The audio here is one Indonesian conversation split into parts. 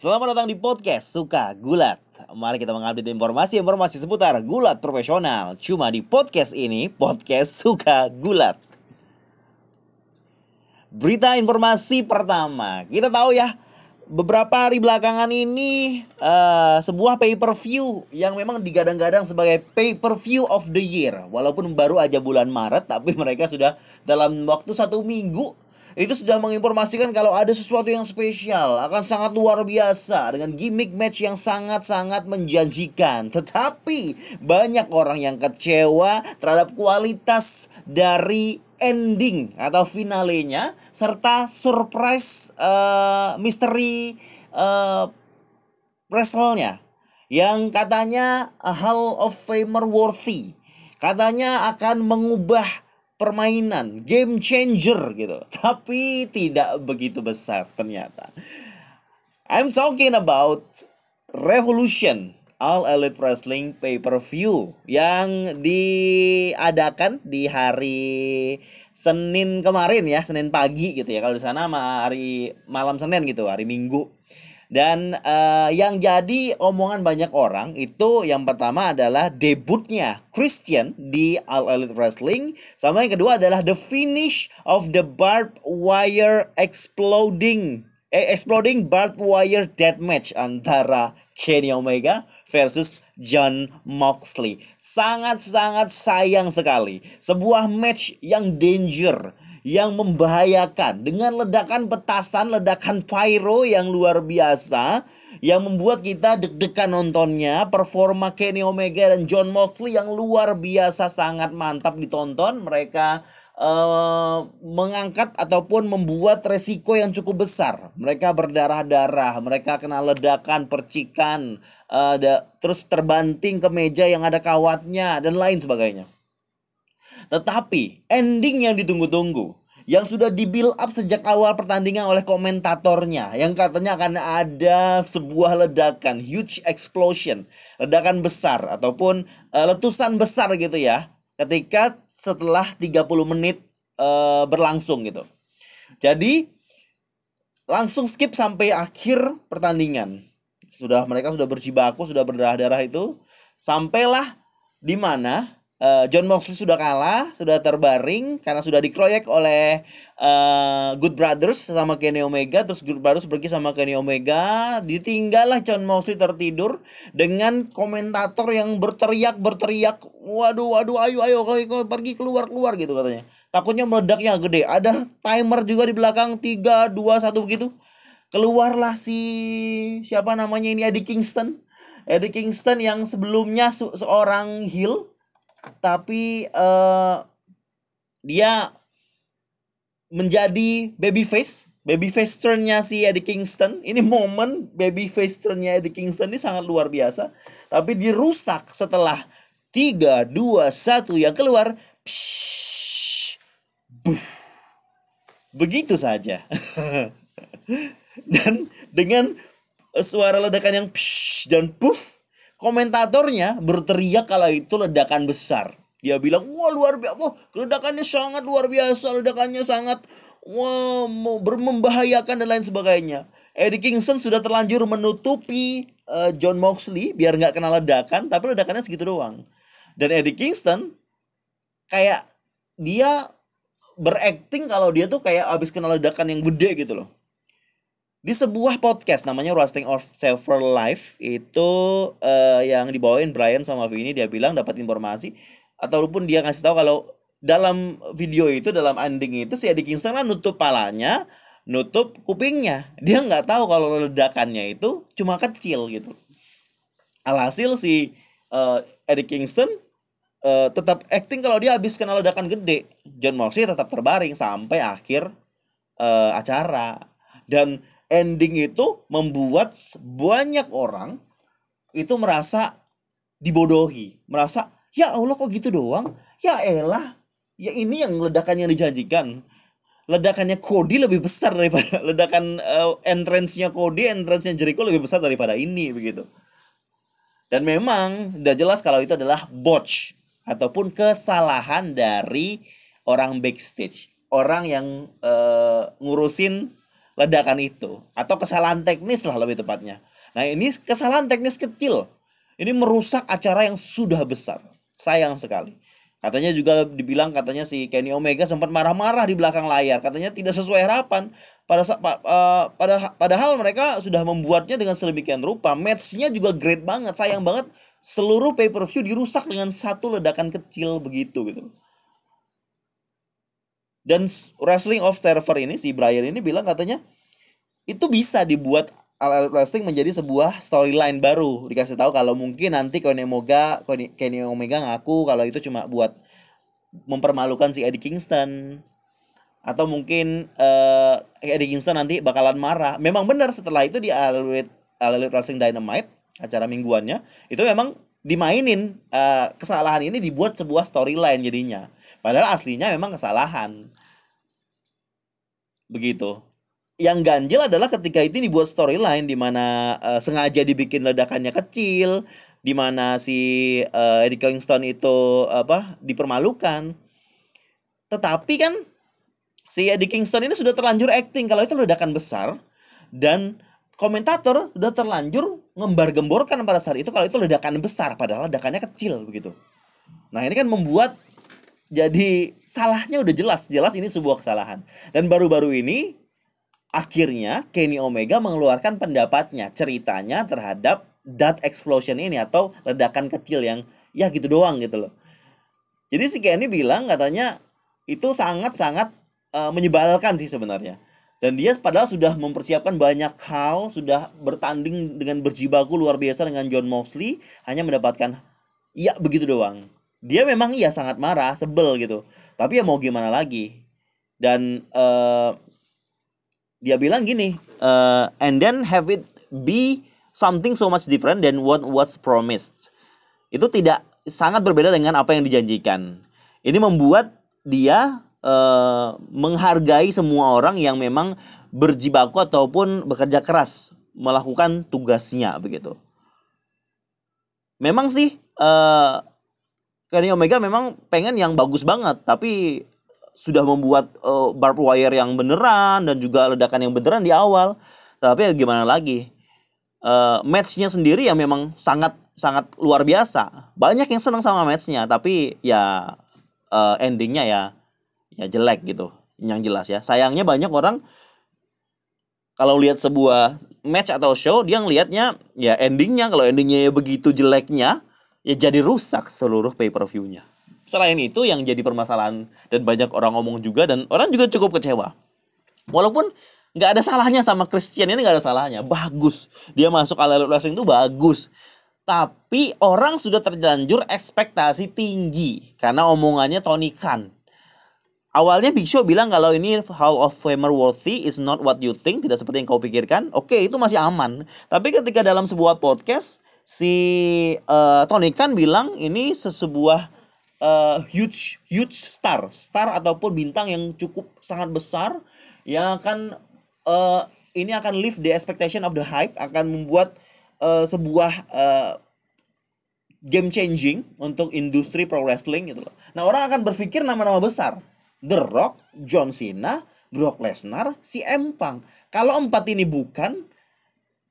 Selamat datang di podcast Suka Gulat. Mari kita mengupdate informasi-informasi seputar gulat profesional. Cuma di podcast ini, podcast Suka Gulat. Berita informasi pertama, kita tahu ya, beberapa hari belakangan ini uh, sebuah pay per view yang memang digadang-gadang sebagai pay per view of the year. Walaupun baru aja bulan Maret, tapi mereka sudah dalam waktu satu minggu itu sudah menginformasikan kalau ada sesuatu yang spesial akan sangat luar biasa dengan gimmick match yang sangat-sangat menjanjikan. Tetapi banyak orang yang kecewa terhadap kualitas dari ending atau finalenya serta surprise uh, misteri uh, wrestlenya yang katanya Hall of Famer worthy. Katanya akan mengubah permainan, game changer gitu. Tapi tidak begitu besar ternyata. I'm talking about Revolution All Elite Wrestling Pay-Per-View yang diadakan di hari Senin kemarin ya, Senin pagi gitu ya. Kalau di sana hari malam Senin gitu, hari Minggu. Dan uh, yang jadi omongan banyak orang itu yang pertama adalah debutnya Christian di All Elite Wrestling. Sama yang kedua adalah the finish of the barbed wire exploding exploding barbed wire death match antara Kenny Omega versus John Moxley. Sangat-sangat sayang sekali. Sebuah match yang danger yang membahayakan dengan ledakan petasan, ledakan pyro yang luar biasa yang membuat kita deg-degan nontonnya. Performa Kenny Omega dan John Moxley yang luar biasa sangat mantap ditonton. Mereka uh, mengangkat ataupun membuat resiko yang cukup besar. Mereka berdarah-darah, mereka kena ledakan, percikan, uh, terus terbanting ke meja yang ada kawatnya dan lain sebagainya. Tetapi ending yang ditunggu-tunggu yang sudah di build up sejak awal pertandingan oleh komentatornya yang katanya akan ada sebuah ledakan huge explosion ledakan besar ataupun uh, letusan besar gitu ya ketika setelah 30 menit uh, berlangsung gitu. Jadi langsung skip sampai akhir pertandingan. Sudah mereka sudah berjibaku sudah berdarah-darah itu. Sampailah di mana uh, John Moxley sudah kalah, sudah terbaring karena sudah dikeroyok oleh uh, Good Brothers sama Kenny Omega. Terus Good Brothers pergi sama Kenny Omega, ditinggallah John Moxley tertidur dengan komentator yang berteriak berteriak, waduh waduh ayo ayo kau pergi keluar keluar gitu katanya. Takutnya meledaknya gede. Ada timer juga di belakang 3 2 1 begitu. Keluarlah si siapa namanya ini Eddie Kingston. Eddie Kingston yang sebelumnya se seorang heel tapi uh, dia menjadi baby face. Baby face turnnya si Eddie Kingston. Ini momen baby face turnnya Eddie Kingston ini sangat luar biasa. Tapi dirusak setelah tiga dua satu yang keluar. Psh, begitu saja. Dan dengan suara ledakan yang psh, dan puff komentatornya berteriak kala itu ledakan besar. Dia bilang, wah luar biasa, wah ledakannya sangat luar biasa, ledakannya sangat wah membahayakan dan lain sebagainya. Eddie Kingston sudah terlanjur menutupi uh, John Moxley biar nggak kena ledakan, tapi ledakannya segitu doang. Dan Eddie Kingston kayak dia berakting kalau dia tuh kayak abis kena ledakan yang gede gitu loh di sebuah podcast namanya Roasting of Several Life itu uh, yang dibawain Brian sama Vini dia bilang dapat informasi ataupun dia ngasih tahu kalau dalam video itu dalam ending itu si Eddie Kingston kan nutup palanya nutup kupingnya. Dia nggak tahu kalau ledakannya itu cuma kecil gitu. Alhasil si uh, Eddie Kingston uh, tetap acting kalau dia habis kena ledakan gede. John Moxley tetap terbaring sampai akhir uh, acara. Dan ending itu membuat banyak orang itu merasa dibodohi, merasa ya Allah kok gitu doang, ya elah, ya ini yang ledakan yang dijanjikan. Ledakannya Cody lebih besar daripada ledakan uh, entrance-nya Cody, entrance-nya Jericho lebih besar daripada ini begitu. Dan memang udah jelas kalau itu adalah botch ataupun kesalahan dari orang backstage, orang yang uh, ngurusin ledakan itu atau kesalahan teknis lah lebih tepatnya. Nah, ini kesalahan teknis kecil. Ini merusak acara yang sudah besar. Sayang sekali. Katanya juga dibilang katanya si Kenny Omega sempat marah-marah di belakang layar, katanya tidak sesuai harapan. Pada uh, pada padahal mereka sudah membuatnya dengan sedemikian rupa. Matchnya juga great banget, sayang banget seluruh pay per view dirusak dengan satu ledakan kecil begitu gitu. Dan Wrestling of Server ini si Brian ini bilang katanya itu bisa dibuat Elite Wrestling menjadi sebuah storyline baru. Dikasih tahu kalau mungkin nanti Kenny Omega, Kenny Omega ngaku kalau itu cuma buat mempermalukan si Eddie Kingston. Atau mungkin uh, Eddie Kingston nanti bakalan marah. Memang benar setelah itu di All Elite Wrestling Dynamite, acara mingguannya, itu memang dimainin uh, kesalahan ini dibuat sebuah storyline jadinya. Padahal aslinya memang kesalahan. Begitu yang ganjil adalah ketika itu dibuat storyline di mana uh, sengaja dibikin ledakannya kecil, di mana si uh, Eddie Kingston itu apa dipermalukan. Tetapi kan si Eddie Kingston ini sudah terlanjur acting kalau itu ledakan besar dan komentator sudah terlanjur ngembar-gemborkan pada saat itu kalau itu ledakan besar padahal ledakannya kecil begitu. Nah, ini kan membuat jadi salahnya udah jelas, jelas ini sebuah kesalahan. Dan baru-baru ini akhirnya Kenny Omega mengeluarkan pendapatnya ceritanya terhadap that explosion ini atau ledakan kecil yang ya gitu doang gitu loh. Jadi si Kenny bilang katanya itu sangat-sangat uh, menyebalkan sih sebenarnya. Dan dia padahal sudah mempersiapkan banyak hal, sudah bertanding dengan berjibaku luar biasa dengan John Moxley, hanya mendapatkan ya begitu doang. Dia memang iya sangat marah, sebel gitu. Tapi ya mau gimana lagi? Dan uh, dia bilang gini uh, and then have it be something so much different than what was promised itu tidak sangat berbeda dengan apa yang dijanjikan ini membuat dia uh, menghargai semua orang yang memang berjibaku ataupun bekerja keras melakukan tugasnya begitu memang sih uh, Kenny Omega memang pengen yang bagus banget tapi sudah membuat uh, barbed wire yang beneran dan juga ledakan yang beneran di awal. Tapi ya gimana lagi? Uh, matchnya sendiri ya memang sangat sangat luar biasa. Banyak yang senang sama matchnya, tapi ya uh, endingnya ya ya jelek gitu. Yang jelas ya. Sayangnya banyak orang kalau lihat sebuah match atau show dia ngelihatnya ya endingnya kalau endingnya ya begitu jeleknya ya jadi rusak seluruh pay per view-nya. Selain itu yang jadi permasalahan dan banyak orang ngomong juga dan orang juga cukup kecewa. Walaupun nggak ada salahnya sama Christian ini nggak ada salahnya, bagus. Dia masuk ala wrestling itu bagus. Tapi orang sudah terlanjur ekspektasi tinggi karena omongannya Tony Khan. Awalnya Big Show bilang kalau ini Hall of Famer worthy is not what you think, tidak seperti yang kau pikirkan. Oke, itu masih aman. Tapi ketika dalam sebuah podcast si uh, Tony Khan bilang ini sesebuah uh, huge huge star, star ataupun bintang yang cukup sangat besar yang akan uh, ini akan lift the expectation of the hype, akan membuat uh, sebuah uh, game changing untuk industri pro wrestling gitu loh. Nah, orang akan berpikir nama-nama besar. The Rock, John Cena, Brock Lesnar, si Empang. Kalau empat ini bukan,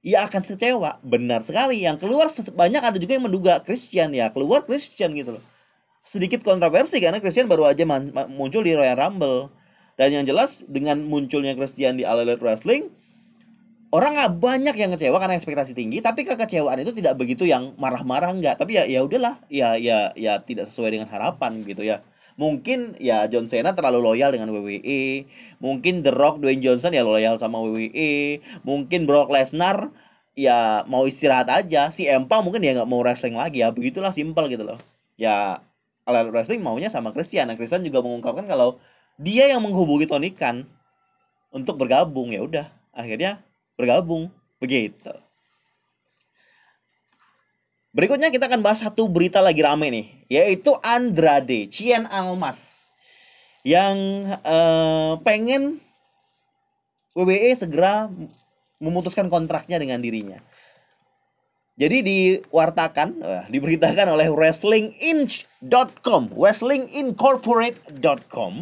ia akan kecewa. Benar sekali. Yang keluar banyak ada juga yang menduga Christian ya, keluar Christian gitu loh sedikit kontroversi karena Christian baru aja muncul di Royal Rumble. Dan yang jelas dengan munculnya Christian di All Elite Wrestling, orang nggak banyak yang kecewa karena ekspektasi tinggi, tapi kekecewaan itu tidak begitu yang marah-marah enggak. Tapi ya ya udahlah, ya ya ya tidak sesuai dengan harapan gitu ya. Mungkin ya John Cena terlalu loyal dengan WWE, mungkin The Rock Dwayne Johnson ya loyal sama WWE, mungkin Brock Lesnar ya mau istirahat aja, si Empang mungkin ya nggak mau wrestling lagi ya, begitulah simpel gitu loh. Ya All Wrestling maunya sama Christian. Nah, Christian juga mengungkapkan kalau dia yang menghubungi Tony Khan untuk bergabung ya udah akhirnya bergabung begitu. Berikutnya kita akan bahas satu berita lagi rame nih, yaitu Andrade Cien Almas yang uh, pengen WWE segera memutuskan kontraknya dengan dirinya. Jadi diwartakan, uh, diberitakan oleh wrestlinginch.com, wrestlingincorporate.com,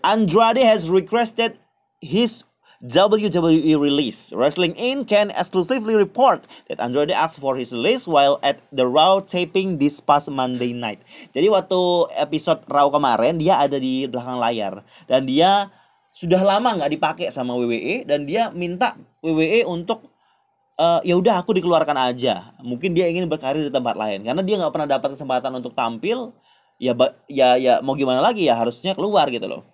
Andrade has requested his WWE release. Wrestling In can exclusively report that Andrade asked for his release while at the Raw taping this past Monday night. Jadi waktu episode Raw kemarin dia ada di belakang layar dan dia sudah lama nggak dipakai sama WWE dan dia minta WWE untuk uh, ya udah aku dikeluarkan aja. Mungkin dia ingin berkarir di tempat lain karena dia nggak pernah dapat kesempatan untuk tampil. Ya ya ya mau gimana lagi ya harusnya keluar gitu loh.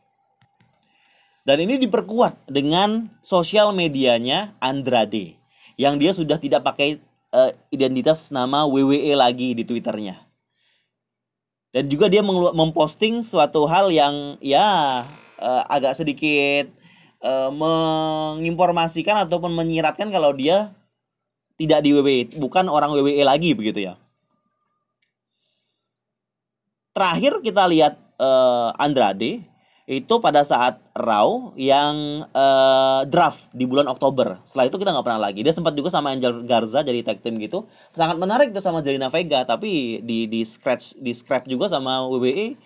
Dan ini diperkuat dengan sosial medianya Andrade yang dia sudah tidak pakai uh, identitas nama WWE lagi di Twitternya. Dan juga dia memposting suatu hal yang ya uh, agak sedikit uh, menginformasikan ataupun menyiratkan kalau dia tidak di WWE, bukan orang WWE lagi begitu ya. Terakhir kita lihat uh, Andrade itu pada saat Raw yang uh, draft di bulan Oktober. Setelah itu kita nggak pernah lagi. Dia sempat juga sama Angel Garza jadi tag team gitu. Sangat menarik tuh sama Zelina Vega, tapi di di scratch di scrap juga sama WWE.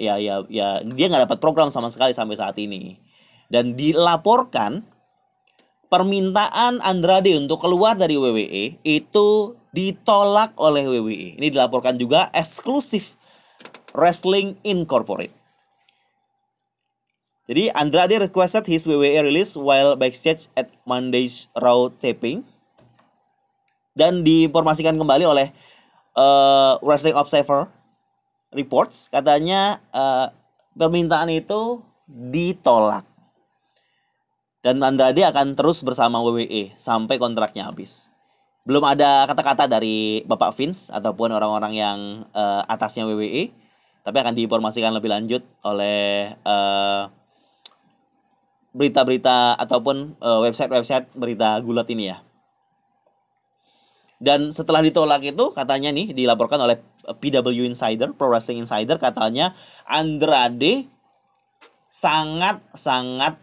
Ya ya ya dia nggak dapat program sama sekali sampai saat ini. Dan dilaporkan permintaan Andrade untuk keluar dari WWE itu ditolak oleh WWE. Ini dilaporkan juga eksklusif Wrestling Incorporated. Jadi Andrade requested his WWE release while backstage at Monday's Raw taping. Dan diinformasikan kembali oleh uh, Wrestling Observer reports. Katanya uh, permintaan itu ditolak. Dan Andrade akan terus bersama WWE sampai kontraknya habis. Belum ada kata-kata dari Bapak Vince ataupun orang-orang yang uh, atasnya WWE, tapi akan diinformasikan lebih lanjut oleh uh, berita-berita ataupun uh, website-website berita gulat ini ya. Dan setelah ditolak itu katanya nih dilaporkan oleh PW Insider, Pro Wrestling Insider katanya Andrade sangat sangat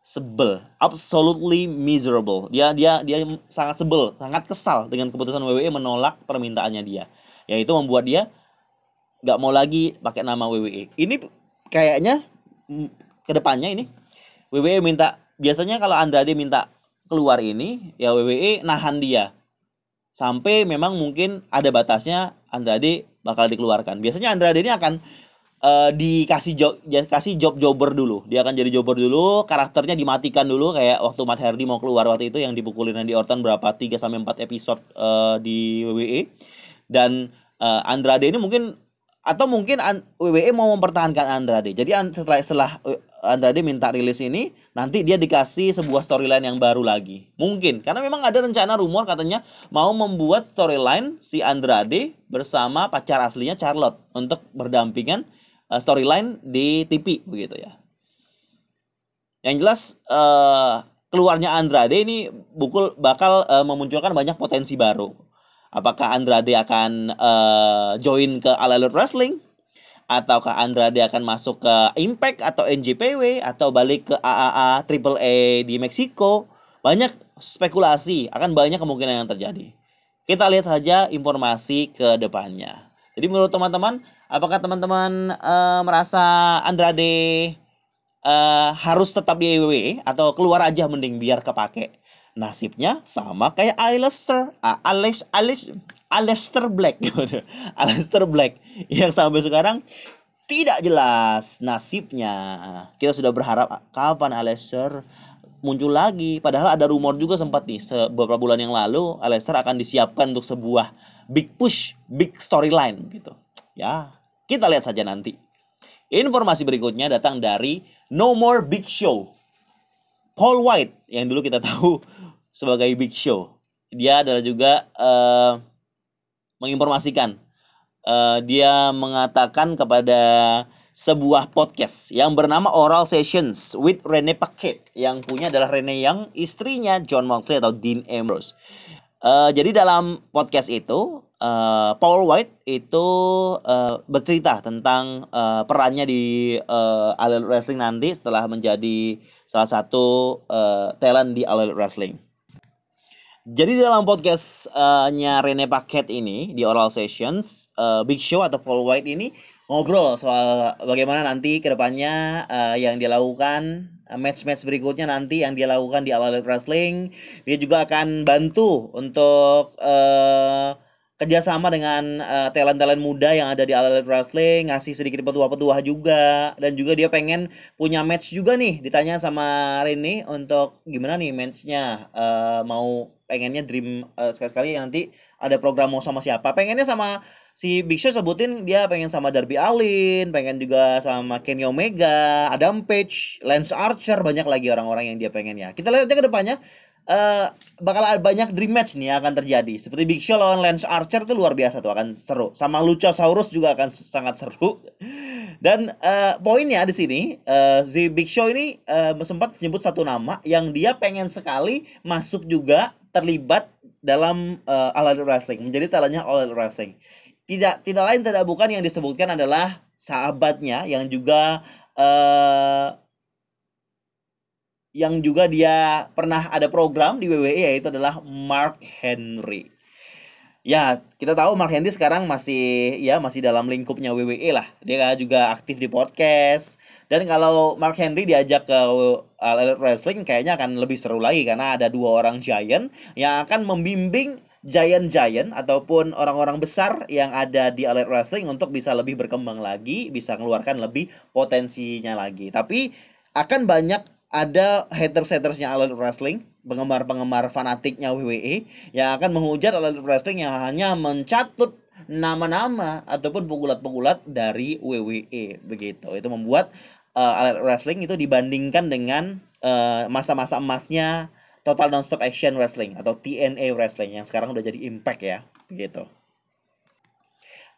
sebel, absolutely miserable. Dia dia dia sangat sebel, sangat kesal dengan keputusan WWE menolak permintaannya dia. Yaitu membuat dia nggak mau lagi pakai nama WWE. Ini kayaknya mm, ke depannya ini WWE minta biasanya kalau Andrade minta keluar ini ya WWE nahan dia sampai memang mungkin ada batasnya Andrade bakal dikeluarkan. Biasanya Andrade ini akan uh, dikasih job kasih job jobber dulu. Dia akan jadi jobber dulu, karakternya dimatikan dulu kayak waktu Matt Hardy mau keluar waktu itu yang dipukulin Randy Orton berapa 3 sampai 4 episode uh, di WWE. Dan uh, Andrade ini mungkin atau mungkin WWE mau mempertahankan Andrade. Jadi setelah setelah Andrade minta rilis ini, nanti dia dikasih sebuah storyline yang baru lagi. Mungkin karena memang ada rencana rumor katanya mau membuat storyline si Andrade bersama pacar aslinya Charlotte untuk berdampingan uh, storyline di TV begitu ya. Yang jelas uh, keluarnya Andrade ini bukul bakal memunculkan banyak potensi baru Apakah Andrade akan uh, join ke All Elite Wrestling? Ataukah Andrade akan masuk ke Impact atau NJPW atau balik ke AAA AAA di Meksiko? Banyak spekulasi, akan banyak kemungkinan yang terjadi. Kita lihat saja informasi ke depannya. Jadi menurut teman-teman, apakah teman-teman uh, merasa Andrade uh, harus tetap di WWE atau keluar aja mending biar kepake? Nasibnya sama kayak Alistair uh, Alex Alex Alistair Black. Alistair Black yang sampai sekarang tidak jelas nasibnya. Kita sudah berharap kapan Alistair muncul lagi. Padahal ada rumor juga sempat nih beberapa bulan yang lalu Alistair akan disiapkan untuk sebuah big push big storyline gitu. Ya kita lihat saja nanti. Informasi berikutnya datang dari No More Big Show Paul White yang dulu kita tahu sebagai Big Show. Dia adalah juga uh, menginformasikan. Uh, dia mengatakan kepada sebuah podcast yang bernama Oral Sessions with Rene Paquette yang punya adalah Rene yang istrinya John Moxley atau Dean Ambrose. Uh, jadi dalam podcast itu uh, Paul White itu uh, bercerita tentang uh, perannya di uh, All Elite Wrestling nanti setelah menjadi salah satu uh, talent di All Elite Wrestling. Jadi dalam podcastnya uh Rene Paket ini di Oral Sessions, uh, Big Show atau Paul White ini ngobrol soal bagaimana nanti ke depannya uh, yang dilakukan match-match berikutnya nanti yang dia lakukan di All Elite Wrestling. Dia juga akan bantu untuk uh, kerjasama dengan uh, talent-talent muda yang ada di All Elite Wrestling, ngasih sedikit petuah-petuah juga, dan juga dia pengen punya match juga nih. Ditanya sama Rene untuk gimana nih matchnya, uh, mau pengennya dream uh, sekali-sekali nanti ada program mau sama siapa? Pengennya sama si Big Show sebutin dia pengen sama Darby Allin, pengen juga sama Kenny Omega, Adam Page, Lance Archer, banyak lagi orang-orang yang dia pengen ya. Kita lihat aja ke depannya uh, bakal ada banyak dream match nih akan terjadi. Seperti Big Show lawan Lance Archer tuh luar biasa tuh akan seru. Sama Luchasaurus juga akan sangat seru. Dan uh, poinnya di sini uh, si Big Show ini uh, sempat menyebut satu nama yang dia pengen sekali masuk juga terlibat dalam uh, All Elite Wrestling, menjadi talentnya All Elite Wrestling. Tidak tidak lain tidak bukan yang disebutkan adalah sahabatnya yang juga yang juga dia pernah ada program di WWE yaitu adalah Mark Henry. Ya, kita tahu Mark Henry sekarang masih ya masih dalam lingkupnya WWE lah. Dia juga aktif di podcast. Dan kalau Mark Henry diajak ke Elite Wrestling kayaknya akan lebih seru lagi karena ada dua orang giant yang akan membimbing giant-giant ataupun orang-orang besar yang ada di Elite Wrestling untuk bisa lebih berkembang lagi, bisa mengeluarkan lebih potensinya lagi. Tapi akan banyak ada haters-hatersnya All Wrestling, penggemar-penggemar fanatiknya WWE yang akan menghujat All Wrestling yang hanya mencatut nama-nama ataupun pegulat-pegulat dari WWE begitu. Itu membuat uh, All Elite Wrestling itu dibandingkan dengan uh, masa-masa emasnya Total Nonstop Action Wrestling atau TNA Wrestling yang sekarang udah jadi Impact ya, begitu.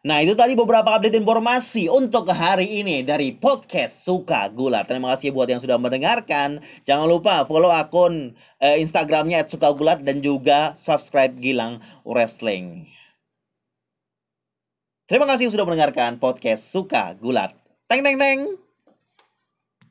Nah itu tadi beberapa update informasi untuk hari ini dari podcast Suka Gula. Terima kasih buat yang sudah mendengarkan. Jangan lupa follow akun eh, Instagramnya @sukagulat dan juga subscribe Gilang Wrestling. Terima kasih sudah mendengarkan podcast Suka Gulat. Teng teng teng.